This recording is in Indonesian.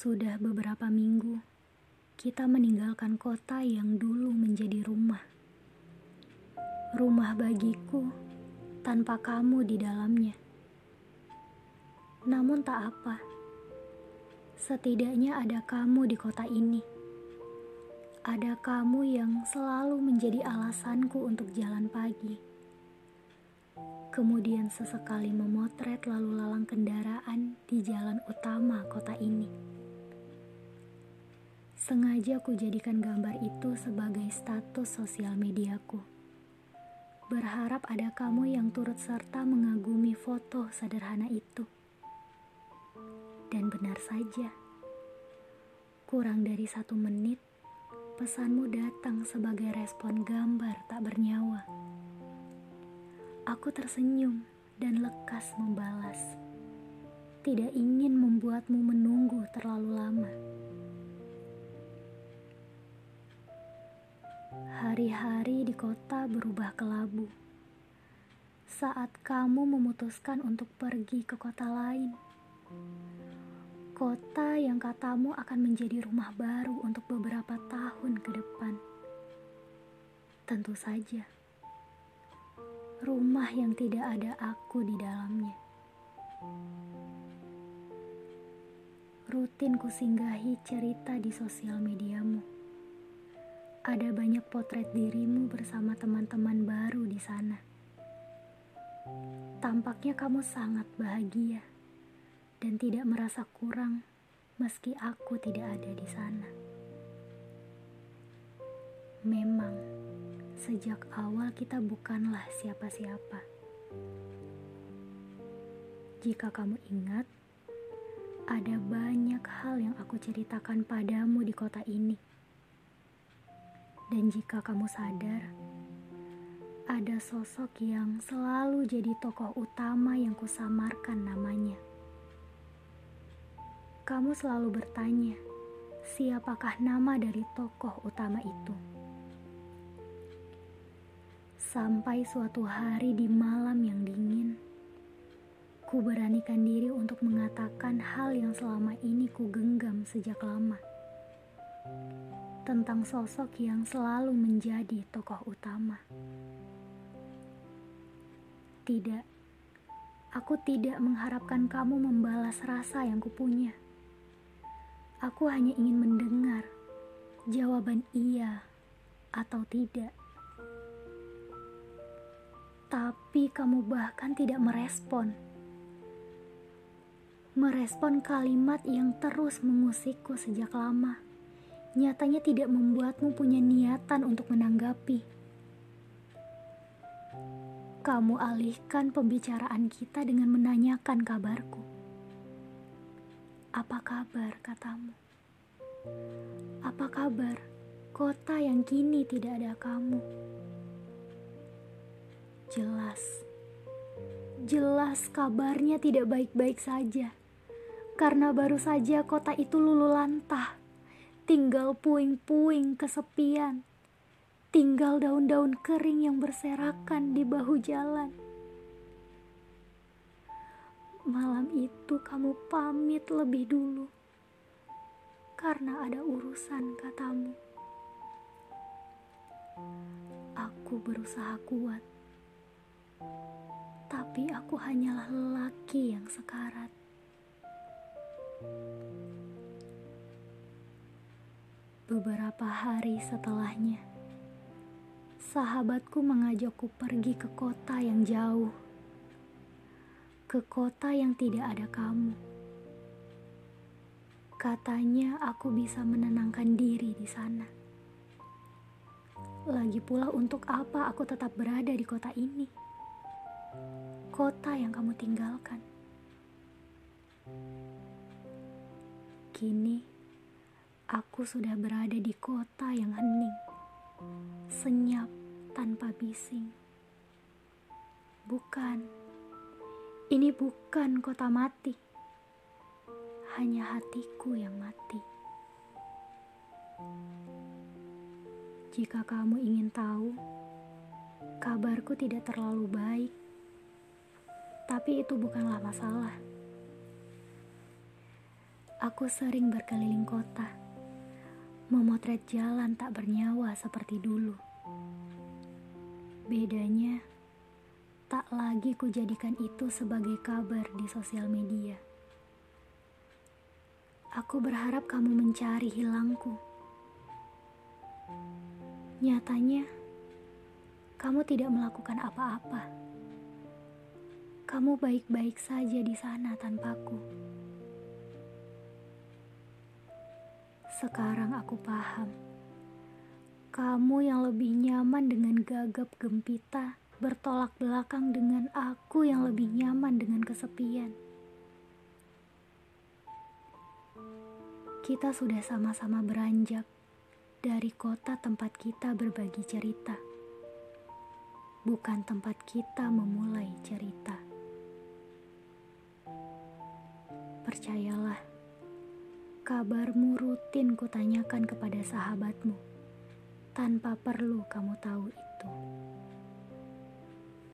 Sudah beberapa minggu, kita meninggalkan kota yang dulu menjadi rumah. Rumah bagiku tanpa kamu di dalamnya. Namun tak apa, setidaknya ada kamu di kota ini. Ada kamu yang selalu menjadi alasanku untuk jalan pagi. Kemudian sesekali memotret lalu lalang kendaraan di jalan utama kota ini. Sengaja ku jadikan gambar itu sebagai status sosial mediaku. Berharap ada kamu yang turut serta mengagumi foto sederhana itu. Dan benar saja, kurang dari satu menit, pesanmu datang sebagai respon gambar tak bernyawa. Aku tersenyum dan lekas membalas. Tidak ingin membuatmu menunggu terlalu lama. Hari-hari di kota berubah kelabu. Saat kamu memutuskan untuk pergi ke kota lain, kota yang katamu akan menjadi rumah baru untuk beberapa tahun ke depan. Tentu saja, rumah yang tidak ada aku di dalamnya. Rutin kusinggahi cerita di sosial mediamu ada banyak potret dirimu bersama teman-teman baru di sana. Tampaknya kamu sangat bahagia dan tidak merasa kurang meski aku tidak ada di sana. Memang, sejak awal kita bukanlah siapa-siapa. Jika kamu ingat, ada banyak hal yang aku ceritakan padamu di kota ini dan jika kamu sadar, ada sosok yang selalu jadi tokoh utama yang kusamarkan namanya. Kamu selalu bertanya, siapakah nama dari tokoh utama itu? Sampai suatu hari di malam yang dingin, ku beranikan diri untuk mengatakan hal yang selama ini ku genggam sejak lama tentang sosok yang selalu menjadi tokoh utama. Tidak, aku tidak mengharapkan kamu membalas rasa yang kupunya. Aku hanya ingin mendengar jawaban iya atau tidak. Tapi kamu bahkan tidak merespon. Merespon kalimat yang terus mengusikku sejak lama nyatanya tidak membuatmu punya niatan untuk menanggapi. Kamu alihkan pembicaraan kita dengan menanyakan kabarku. Apa kabar, katamu? Apa kabar kota yang kini tidak ada kamu? Jelas, jelas kabarnya tidak baik-baik saja, karena baru saja kota itu lulu lantah tinggal puing-puing kesepian, tinggal daun-daun kering yang berserakan di bahu jalan. Malam itu kamu pamit lebih dulu karena ada urusan katamu. Aku berusaha kuat, tapi aku hanyalah lelaki yang sekarat. Beberapa hari setelahnya, sahabatku mengajakku pergi ke kota yang jauh, ke kota yang tidak ada kamu. Katanya, aku bisa menenangkan diri di sana. Lagi pula, untuk apa aku tetap berada di kota ini? Kota yang kamu tinggalkan. Kini, Aku sudah berada di kota yang hening, senyap tanpa bising. Bukan, ini bukan kota mati, hanya hatiku yang mati. Jika kamu ingin tahu, kabarku tidak terlalu baik, tapi itu bukanlah masalah. aku sering berkeliling kota, memotret jalan tak bernyawa seperti dulu. Bedanya, tak lagi kujadikan itu sebagai kabar di sosial media. Aku berharap kamu mencari hilangku. Nyatanya, kamu tidak melakukan apa-apa. Kamu baik-baik saja di sana tanpaku. Sekarang aku paham. Kamu yang lebih nyaman dengan gagap gempita bertolak belakang dengan aku yang lebih nyaman dengan kesepian. Kita sudah sama-sama beranjak dari kota tempat kita berbagi cerita, bukan tempat kita memulai cerita. Percayalah Kabarmu rutin kutanyakan kepada sahabatmu, tanpa perlu kamu tahu itu.